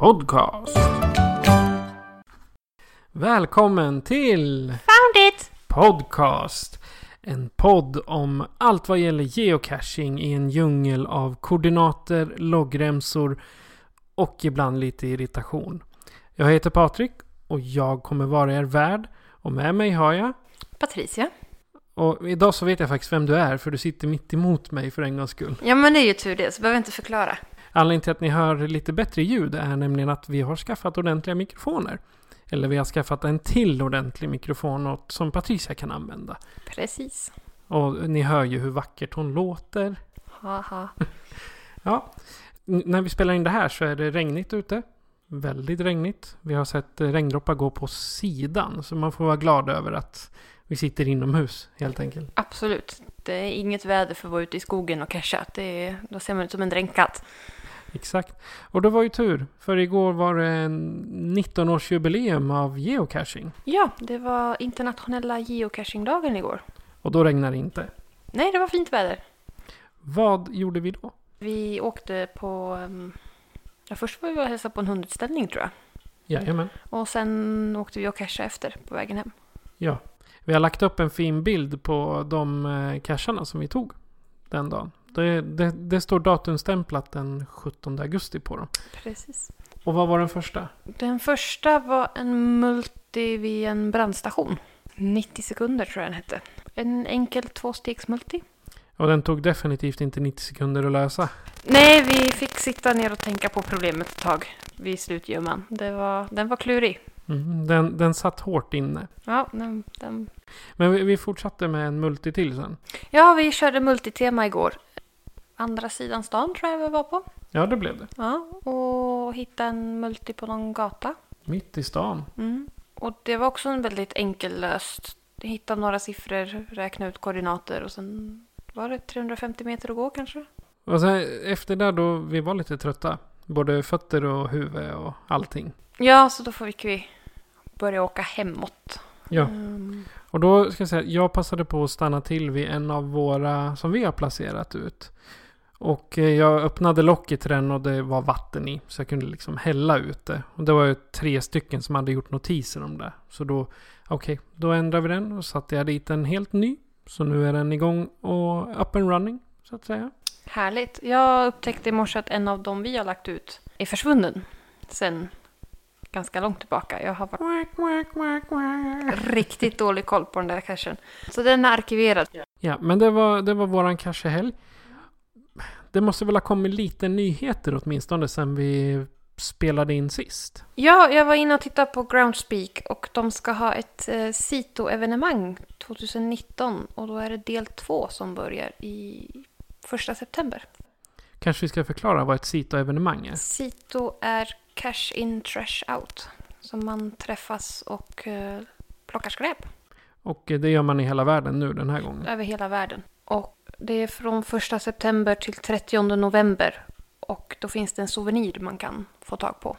Podcast. Välkommen till Found it! Podcast. En podd om allt vad gäller geocaching i en djungel av koordinater, loggremsor och ibland lite irritation. Jag heter Patrik och jag kommer vara er värd. Och med mig har jag... Patricia. Och idag så vet jag faktiskt vem du är för du sitter mitt emot mig för en gångs skull. Ja men det är ju tur det, så behöver jag inte förklara. Anledningen till att ni hör lite bättre ljud är nämligen att vi har skaffat ordentliga mikrofoner. Eller vi har skaffat en till ordentlig mikrofon som Patricia kan använda. Precis. Och ni hör ju hur vackert hon låter. Haha. Ja, N- när vi spelar in det här så är det regnigt ute. Väldigt regnigt. Vi har sett regndroppar gå på sidan. Så man får vara glad över att vi sitter inomhus helt enkelt. Absolut. Det är inget väder för att vara ute i skogen och casha. Det är, då ser man ut som en dränkad. Exakt. Och det var ju tur. För igår var det en 19-årsjubileum av geocaching. Ja, det var internationella geocachingdagen igår. Och då regnar det inte. Nej, det var fint väder. Vad gjorde vi då? Vi åkte på... Um, ja, först var vi och hälsade på en hundutställning tror jag. Jajamän. Och sen åkte vi och cashade efter på vägen hem. Ja. Vi har lagt upp en fin bild på de eh, cacherna som vi tog den dagen. Det, det, det står datumstämplat den 17 augusti på dem. Precis. Och vad var den första? Den första var en multi vid en brandstation. 90 sekunder tror jag den hette. En enkel tvåstegsmulti. Och den tog definitivt inte 90 sekunder att lösa. Nej, vi fick sitta ner och tänka på problemet ett tag vid slutgömman. Det var, den var klurig. Mm, den, den satt hårt inne. Ja, den, den... Men vi, vi fortsatte med en multi till sen. ja, vi körde multitema igår. Andra sidan stan tror jag vi var på. Ja, det blev det. Ja, och hitta en multi på någon gata. Mitt i stan. Mm. Och det var också en väldigt enkellöst. Hitta några siffror, räkna ut koordinater och sen var det 350 meter att gå kanske. Och sen efter det då, vi var lite trötta. Både fötter och huvud och allting. Ja, så då fick vi börja åka hemåt. Ja. Mm. Och då ska jag säga, jag passade på att stanna till vid en av våra som vi har placerat ut. Och eh, jag öppnade locket till den och det var vatten i. Så jag kunde liksom hälla ut det. Och det var ju tre stycken som hade gjort notiser om det. Så då, okej, då ändrade vi den och satte jag dit en helt ny. Så nu är den igång och up and running, så att säga. Härligt. Jag upptäckte i morse att en av dem vi har lagt ut är försvunnen. Sen ganska långt tillbaka. Jag har varit riktigt dålig koll på den där cachen. Så den är arkiverad. Ja, men det var, det var våran helg. Det måste väl ha kommit lite nyheter åtminstone sen vi spelade in sist. Ja, jag var inne och tittade på Groundspeak och de ska ha ett eh, Sito-evenemang 2019 och då är det del två som börjar i första september. Kanske vi ska förklara vad ett Sito-evenemang är? Sito är cash in, trash out. Så man träffas och eh, plockar skräp Och eh, det gör man i hela världen nu den här gången. över hela världen. Och det är från första september till 30 november. Och då finns det en souvenir man kan få tag på.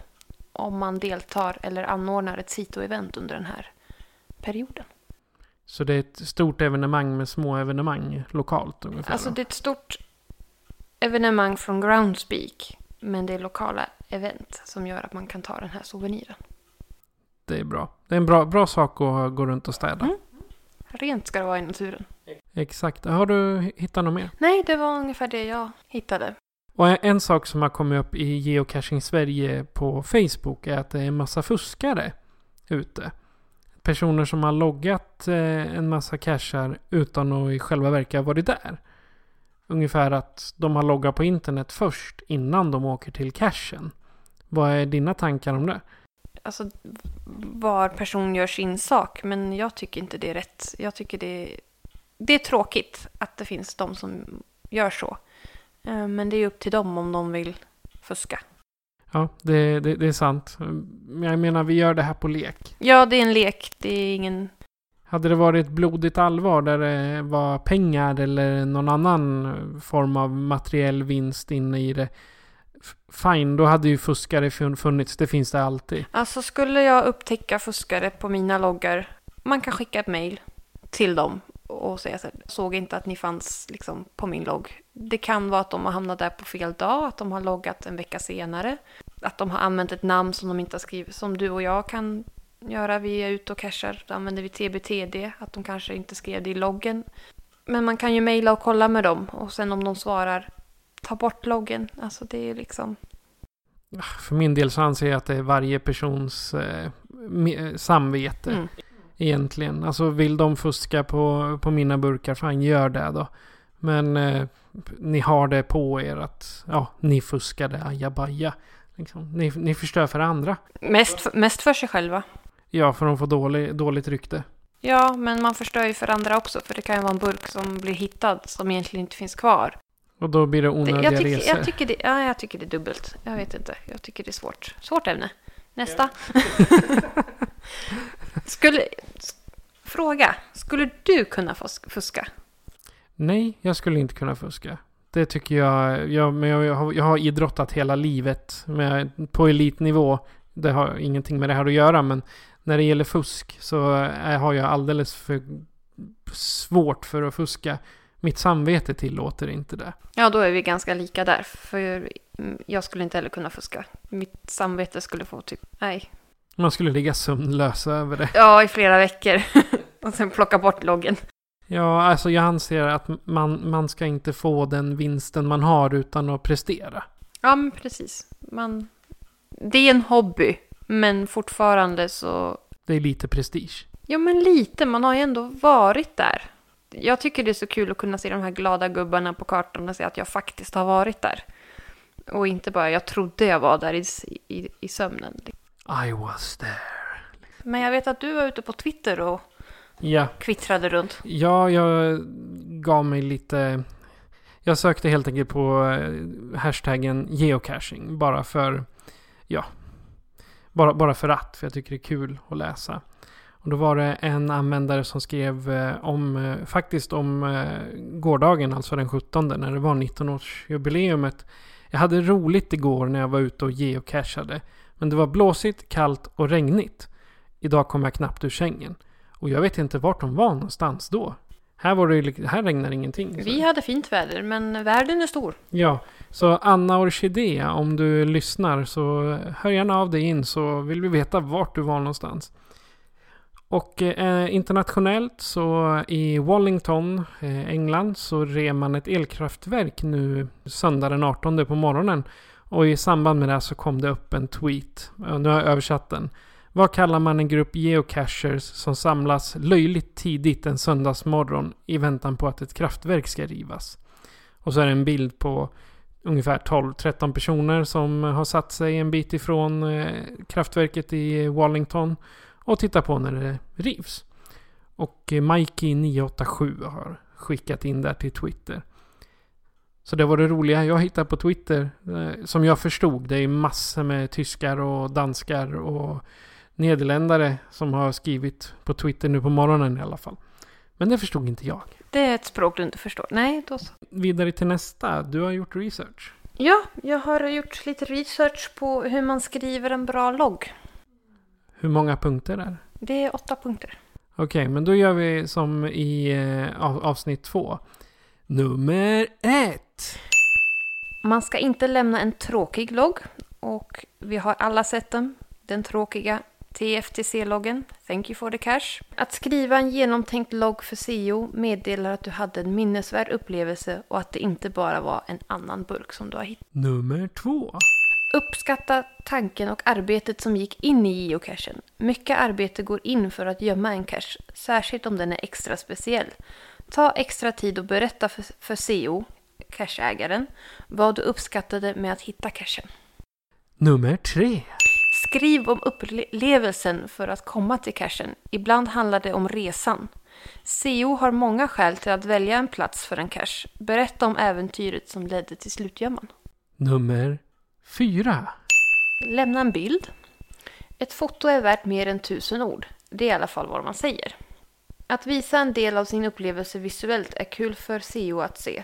Om man deltar eller anordnar ett Sito-event under den här perioden. Så det är ett stort evenemang med små evenemang lokalt ungefär? Alltså det är ett stort evenemang från Groundspeak. Men det är lokala event som gör att man kan ta den här souveniren. det är bra. Det är en bra, bra sak att gå runt och städa. Mm. Rent ska det vara i naturen. Exakt. Har du hittat något mer? Nej, det var ungefär det jag hittade. Och en- sak som har kommit upp i Geocaching Sverige på Facebook är att det är en massa fuskare. ute. Personer som har loggat eh, en massa cashar utan att i själva verket ha varit där. Ungefär att de har loggat på internet först innan de åker till cashen. Vad är dina tankar om det? Alltså var person gör sin sak, men jag tycker inte det är rätt. Jag tycker det är, det är tråkigt att det finns de som gör så. Eh, Men det är upp till dem om de vill fuska. Ja, det, det, det är sant. Men jag menar, vi gör det här på lek. Ja, det är en lek. Det är ingen... Hade det varit blodigt allvar där det var pengar eller någon annan form av materiell vinst inne i det. Fine, då hade ju fuskare fun- funnits. Det finns det alltid. Alltså skulle jag upptäcka fuskare på mina loggar, man kan skicka ett mail till dem och säga så här, såg inte att ni fanns liksom på min logg. Det kan vara att de har hamnat där på fel dag, att de har loggat en vecka senare, att de har använt ett namn som de inte har skrivit, som du och jag kan göra. Vi är ute och cashar, då använder vi TBTD, att de kanske inte skrev det i loggen. Men man kan ju mejla och kolla med dem och sen om de svarar, ta bort loggen. Alltså det är liksom... För min del så anser jag att det är varje persons eh, eh, samvete. Mm. Egentligen. Alltså vill de fuska på, på mina burkar, fan gör det då. Men eh, ni har det på er att ja, ni fuskade ajabaja. Liksom. Ni, ni förstör för andra. Mest, mest för sig själva. Ja, för de får dålig, dåligt rykte. Ja, men man förstör ju för andra också. För det kan ju vara en burk som blir hittad som egentligen inte finns kvar. Och då blir det onödiga jag, tycker, resor. jag, tycker det, ja, jag tycker det är dubbelt. Jag vet inte. Jag tycker det är svårt. Svårt ämne. Nästa. Skulle... Fråga. Skulle du kunna fus- fuska? Nej, jag skulle inte kunna fuska. Det tycker jag. jag men jag, har, jag har idrottat hela livet med, på elitnivå. Det har ingenting med det här att göra, men när det gäller fusk så är, har jag alldeles för svårt för att fuska. Mitt samvete tillåter inte det. Ja, då är vi ganska lika där. För jag skulle inte heller kunna fuska. Mitt samvete skulle få typ... Nej. Man skulle ligga sömnlös över det. Ja, i flera veckor. Och sen plocka bort loggen. Ja, alltså jag anser att man, man ska inte få den vinsten man har utan att prestera. Ja, men precis. Man... Det är en hobby. Men fortfarande så... Det är lite prestige. Ja, men lite. Man har ju ändå varit där. Jag tycker det är så kul att kunna se de här glada gubbarna på kartan och se att jag faktiskt har varit där. Och inte bara jag trodde jag var där i, i, i sömnen. I was there. Men jag vet att du var ute på Twitter och Ja, kvittrade runt. Ja, jag gav mig lite... Jag sökte helt enkelt på eh, hashtaggen geocaching. Bara för... Ja. Bara, bara för att. För jag tycker det är kul att läsa. Och då var det en användare som skrev eh, om... eh, Faktiskt om gårdagen, alltså den 17. När det var 19-årsjubileumet. Jag hade roligt igår när jag var ute och geocachade. Men det var blåsigt, kallt och regnigt. Idag kom jag knappt ur sängen. Och jag vet inte vart de var någonstans då. Här, var det, här regnar ingenting. Så- Vi hade fint väder, men världen är stor. Ja, så Anna Orkidea, om du lyssnar så hör gärna av dig in så vill vi veta vart du var någonstans. Och eh, internationellt så i Wallington, eh, England, så rev man ett elkraftverk nu söndag den 18 på morgonen. Och i samband med det så kom det upp en tweet. Nu har jag översatt den. Vad kallar man en grupp geocachers som samlas löjligt tidigt en söndagsmorgon i väntan på att ett kraftverk ska rivas? Och så är det en bild på ungefär 12-13 personer som har satt sig en bit ifrån eh, kraftverket i Wallington och tittar på när det rivs. Och Mikey987 har skickat in där till Twitter. Så det var det roliga jag hittade på Twitter. Eh, som jag förstod. Det är massor med tyskar och danskar och nederländare som har skrivit på Twitter nu på morgonen i alla fall. Men det förstod inte jag. Det är ett språk du inte förstår. Nej, då så. Vidare till nästa. Du har gjort research. Ja, jag har gjort lite research på hur man skriver en bra logg. Hur många punkter är det? Det är åtta punkter. Okej, men då gör vi som i eh, av, avsnitt två. Nummer ett. Man ska inte lämna en tråkig logg. Och vi har alla sett den. Den tråkiga TFTC-loggen. Thank you for the cash. Att skriva en genomtänkt logg för SEO meddelar att du hade en minnesvärd upplevelse och att det inte bara var en annan burk som du har hittat. Nummer två. Uppskatta tanken och arbetet som gick in i geocachen. Mycket arbete går in för att gömma en cache, särskilt om den är extra speciell. Ta extra tid och berätta för, för CO, cacheägaren, vad du uppskattade med att hitta cachen. Nummer tre. Skriv om upplevelsen för att komma till cachen. Ibland handlar det om resan. CO har många skäl till att välja en plats för en cache. Berätta om äventyret som ledde till slutgömman. Nummer fyra. Lämna en bild. Ett foto är värt mer än tusen ord. Det är i alla fall vad man säger. Att visa en del av sin upplevelse visuellt är kul för CO att se.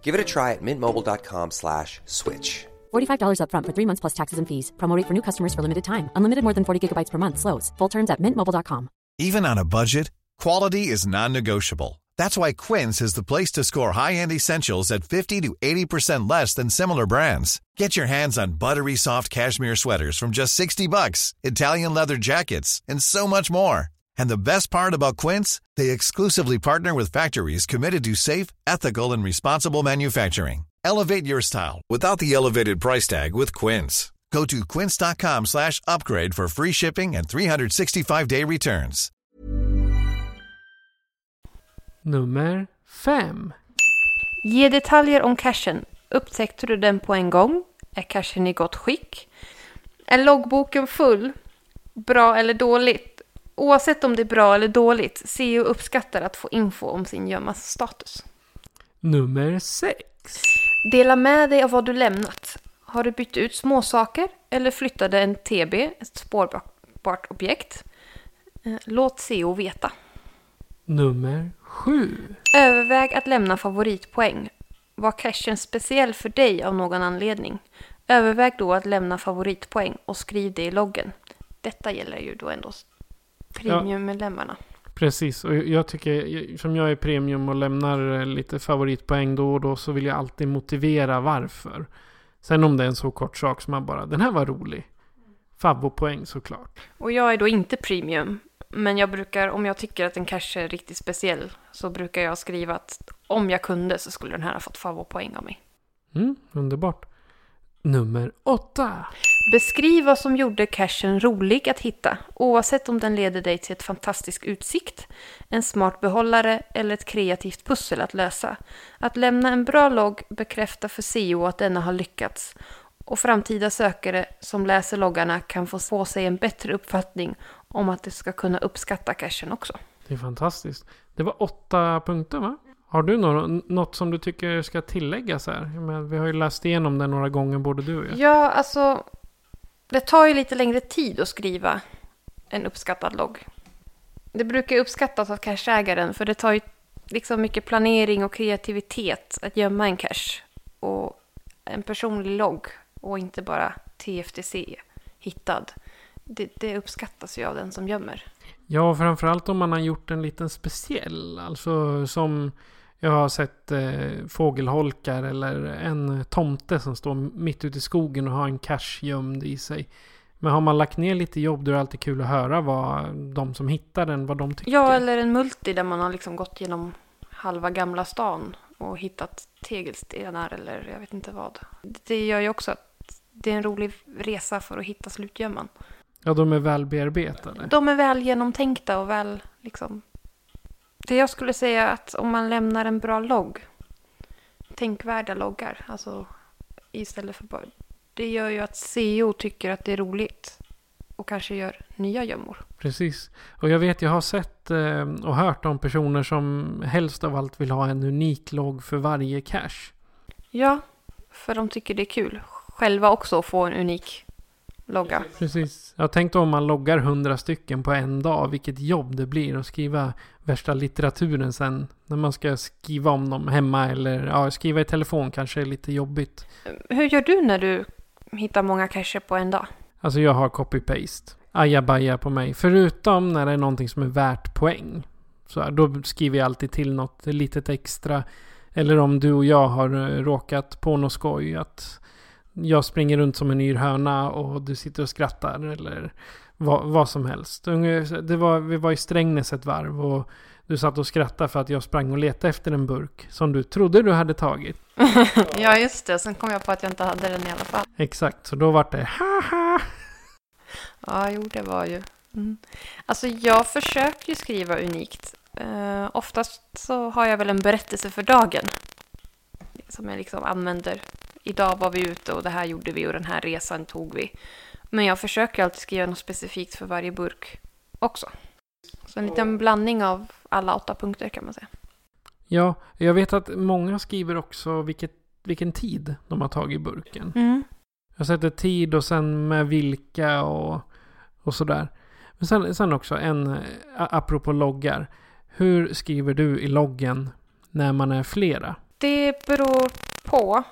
Give it a try at mintmobile.com slash switch. $45 upfront for three months plus taxes and fees. Promo rate for new customers for limited time. Unlimited more than 40 gigabytes per month. Slows. Full terms at mintmobile.com. Even on a budget, quality is non-negotiable. That's why Quince is the place to score high-end essentials at 50 to 80% less than similar brands. Get your hands on buttery soft cashmere sweaters from just 60 bucks, Italian leather jackets, and so much more. And the best part about Quince, they exclusively partner with factories committed to safe, ethical, and responsible manufacturing. Elevate your style without the elevated price tag with Quince. Go to quince.com/upgrade for free shipping and 365-day returns. Nummer fem. Ge detaljer om cachen. Upptäckte du den på en gång? Är cachen i gott skick? Är loggboken full? Bra eller dåligt? Oavsett om det är bra eller dåligt, CEO uppskattar att få info om sin gömmas status. Nummer sex. Dela med dig av vad du lämnat. Har du bytt ut småsaker eller flyttade en TB, ett spårbart objekt? Eh, Låt CO veta. Nummer sju. Överväg att lämna favoritpoäng. Var cachen speciell för dig av någon anledning? Överväg då att lämna favoritpoäng och skriv det i loggen. Detta gäller ju då ändå premiummedlemmarna. Precis, och jag tycker, som jag är premium och lämnar eh, lite favoritpoäng då och då så vill jag alltid motivera varför. Sen om det är en så kort sak som man bara, den här var rolig. Favvopoäng såklart. Och jag är då inte premium. Men jag brukar, om jag tycker att en cache är riktigt speciell, så brukar jag skriva att om jag kunde så skulle den här ha fått favoritpoäng av mig. Mm, underbart. Nummer åtta. Beskriv vad som gjorde cachen rolig att hitta, oavsett om den leder dig till ett fantastisk utsikt, en smart behållare eller ett kreativt pussel att lösa. Att lämna en bra logg bekräftar för CEO att denna har lyckats och framtida sökare som läser loggarna kan få få sig en bättre uppfattning om att de ska kunna uppskatta cachen också. Det är fantastiskt. Det var åtta punkter va? Har du något, som du tycker ska tilläggas här? Vi har ju läst igenom det några gånger både du och jag. Ja, alltså det tar ju lite längre tid att skriva en uppskattad logg. Det brukar uppskattas av cacheägaren för det tar ju liksom mycket planering och kreativitet att gömma en cache. Och en personlig logg och inte bara TFTC hittad. Det, det uppskattas ju av den som gömmer. Ja, framförallt om man har gjort en liten speciell. Alltså som jag har sett eh, fågelholkar eller en tomte som står mitt ute i skogen och har en cache gömd i sig. Men har man lagt ner lite jobb då är det alltid kul att höra vad de som hittar den, vad de tycker. Ja, eller en multi där man har liksom gått genom halva gamla stan och hittat tegelstenar eller jag vet inte vad. Det gör ju också att det är en rolig resa för att hitta slutgömman. Ja, de är väl bearbetade. De är väl genomtänkta och väl liksom... Det jag skulle säga att om man lämnar en bra logg, tänkvärda loggar, alltså istället för bara... Det gör ju att CEO tycker att det är roligt och kanske gör nya gömmor. Precis. Och jag vet, jag har sett eh, och hört om personer som helst av allt vill ha en unik logg för varje cache. Ja, för de tycker det är kul. Själva också att få en unik logga. Precis. Jag tänkte om man loggar hundra stycken på en dag, vilket jobb det blir att skriva värsta litteraturen sen. När man ska skriva om dem hemma eller ja, skriva i telefon kanske är lite jobbigt. Hur gör du när du hittar många cacher på en dag? Alltså jag har copy-paste. Ajabaja på mig. Förutom när det är någonting som är värt poäng. Så här, då skriver jag alltid till något litet extra. Eller om du och jag har eh, råkat på något skoj. Att jag springer runt som en yr höna och du sitter och skrattar. Eller vad, vad som helst. Det var, vi var i Strängnäs ett varv och du satt och skrattade för att jag sprang och letade efter en burk som du trodde du hade tagit. ja, just det. Sen kom jag på att jag inte hade den i alla fall. Exakt, så då var det haha. Ja, jo, det var ju. Mm. Alltså, jag försöker ju skriva unikt. Uh, oftast så har jag väl en berättelse för dagen. Som jag liksom använder. Idag var vi ute och det här gjorde vi och den här resan tog vi. Men jag försöker alltid skriva något specifikt för varje burk också. Så en liten blandning av alla åtta punkter kan man säga. Ja, jag vet att många skriver också vilket, vilken tid de har tagit burken. Mm. Jag sätter tid och sen med vilka och, och sådär. Men sen, sen också en, apropå loggar. Hur skriver du i loggen när man är flera? Det beror på.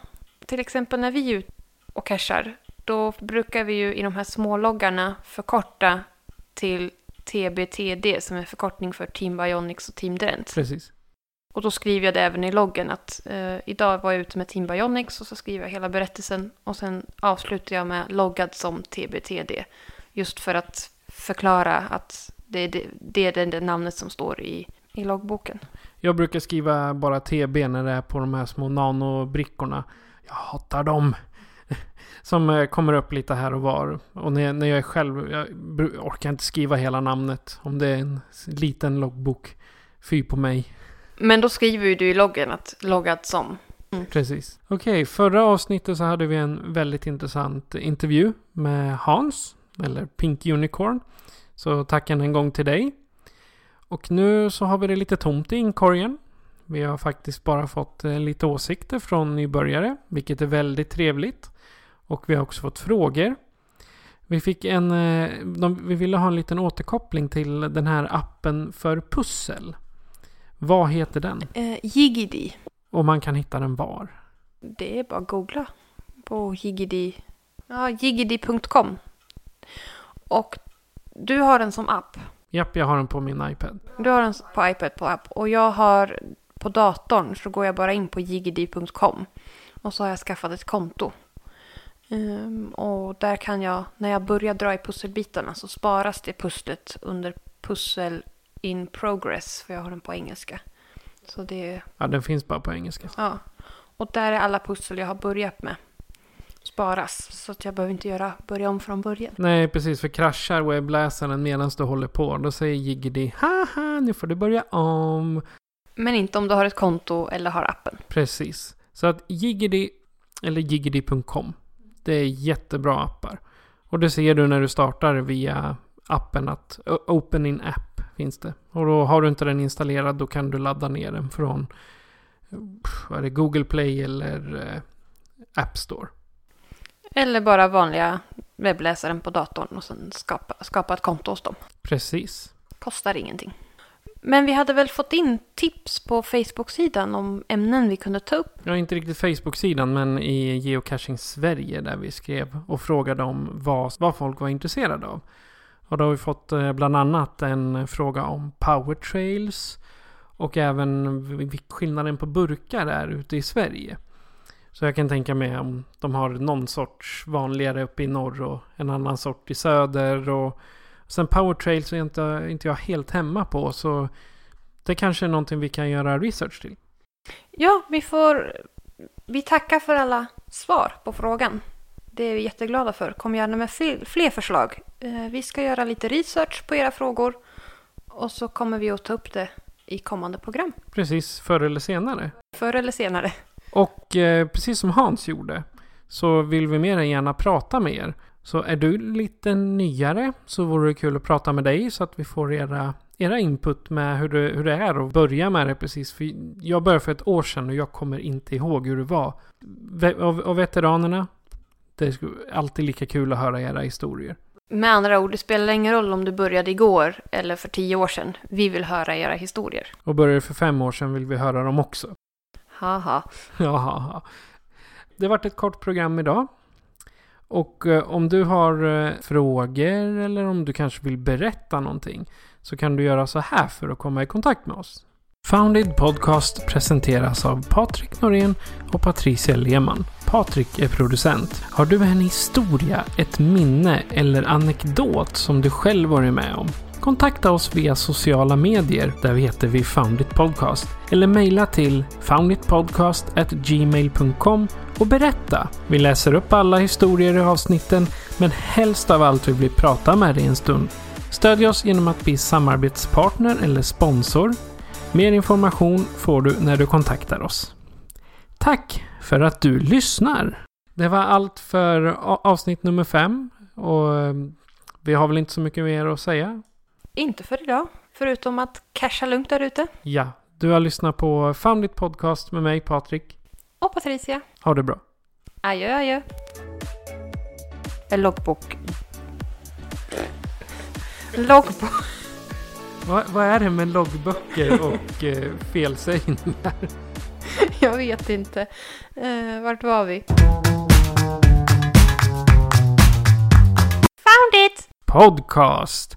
Till exempel när vi är ute och cashar. Då brukar vi ju i de här småloggarna förkorta till TBTD som är förkortning för Team Bionics och Team Drent. Precis. Och då skriver jag det även i loggen att eh, idag var jag ute med Team Bionics och så skriver jag hela berättelsen och sen avslutar jag med loggad som TBTD. Just för att förklara att det är det, det, är det, namnet som står i, i loggboken. Jag brukar skriva bara TB när det är på de här små nanobrickorna. Jag hatar dem. Som eh, kommer upp lite här och var. Och när, när jag är själv, jag orkar inte skriva hela namnet. Om det är en liten loggbok. Fy på mig. Men då skriver ju du i loggen att loggat som. Mm. Precis. Okej, okay, förra avsnittet så hade vi en väldigt intressant intervju med Hans. Eller Pink Unicorn. Så tack än en gång till dig. Och nu så har vi det lite tomt i inkorgen. Vi har faktiskt bara fått eh, lite åsikter från nybörjare, vilket är väldigt trevligt. Och vi har också fått frågor. Vi fick en... Eh, de, vi ville ha en liten återkoppling till den här appen för pussel. Vad heter den? Eh, Jiggedy. Och man kan hitta den var? Det är bara att googla på Jiggedy. Ja, jiggedy.com. Och du har den som app. Japp, jag har den på min iPad. Du har den på iPad på app. Och jag har på datorn så går jag bara in på jiggedy.com. Och så har jag skaffat ett konto. Um, och där kan jag, när jag börjar dra i pusselbitarna så sparas det pusslet under pussel in progress. För jag har den på engelska. Så det... Ja, den finns bara på engelska. Ja. Och där är alla pussel jag har börjat med sparas. Så att jag behöver inte göra, börja om från början. Nej, precis. För kraschar webbläsaren medan du håller på. Då säger Jiggedy, haha, nu får du börja om. Men inte om du har ett konto eller har appen. Precis. Så att Jiggedy, eller jiggedy.com, det är jättebra appar. Och det ser du när du startar via appen att Open in App finns det. Och då har du inte den installerad då kan du ladda ner den från vad är det, Google Play eller eh, App Store. Eller bara vanliga webbläsaren på datorn och sen skapa, skapa ett konto hos dem. Precis. Kostar ingenting. Men vi hade väl fått in tips på Facebook-sidan om ämnen vi kunde ta upp? Ja, inte riktigt Facebook-sidan, men i Geocaching Sverige där vi skrev och frågade om vad, vad folk var intresserade av. Och då har vi fått eh, bland annat en fråga om powertrails och även skillnaden på burkar är ute i Sverige. Så jag kan tänka mig om de har någon sorts vanligare uppe i norr och en annan sort i söder. Och sen powertrails är inte, inte jag helt hemma på så det kanske är någonting vi kan göra research till. Ja, vi får... Vi tackar för alla svar på frågan. Det är vi jätteglada för. Kom gärna med fler förslag. Eh, vi ska göra lite research på era frågor och så kommer vi att ta upp det i kommande program. Precis, förr eller senare. Förr eller senare. Och eh, precis som Hans gjorde så vill vi mer än gärna prata med er. Så är du lite nyare så vore det kul att prata med dig så att vi får era, era input med hur det, hur det är att börja med det precis. För jag började för ett år sedan och jag kommer inte ihåg hur det var. Av, av veteranerna, det är alltid lika kul att höra era historier. Med andra ord, det spelar ingen roll om du började igår eller för tio år sedan. Vi vill höra era historier. Och började för fem år sedan vill vi höra dem också. Haha. Jaha. Det vart ett kort program idag. Och eh, om du har eh, frågor eller om du kanske vill berätta någonting så kan du göra så här för att komma i kontakt med oss. Founded Podcast presenteras av Patrik Norén och Patricia Lehmann. Patrik är producent. Har du en historia, ett minne eller anekdot som du själv varit med om? Kontakta oss via sociala medier där vi heter vi Foundit Podcast. Eller mejla till founditpodcast@gmail.com och berätta. Vi läser upp alla historier i avsnitten men helst av allt vill vi prata med dig en stund. Stödj oss genom att bli samarbetspartner eller sponsor. Mer information får du när du kontaktar oss. Tack för att du lyssnar! Det var allt för avsnitt nummer fem och eh, vi har väl inte så mycket mer att säga. Inte för idag, förutom att casha lugnt där ute. Ja, du har lyssnat på Found It Podcast med mig Patrik. Och Patricia. Ha det bra. Adjö, adjö. En loggbok. Loggbok. Vad, vad är det med loggböcker och eh, felsägningar? Jag vet inte. Eh, vart var vi? Found it! Podcast!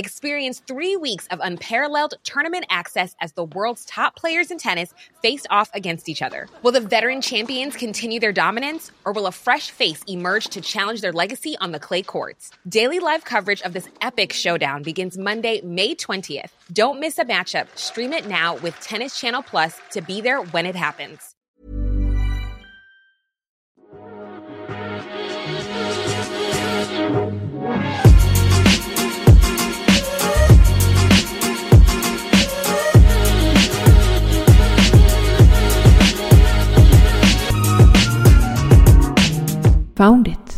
Experience three weeks of unparalleled tournament access as the world's top players in tennis face off against each other. Will the veteran champions continue their dominance, or will a fresh face emerge to challenge their legacy on the clay courts? Daily live coverage of this epic showdown begins Monday, May 20th. Don't miss a matchup. Stream it now with Tennis Channel Plus to be there when it happens. Found it.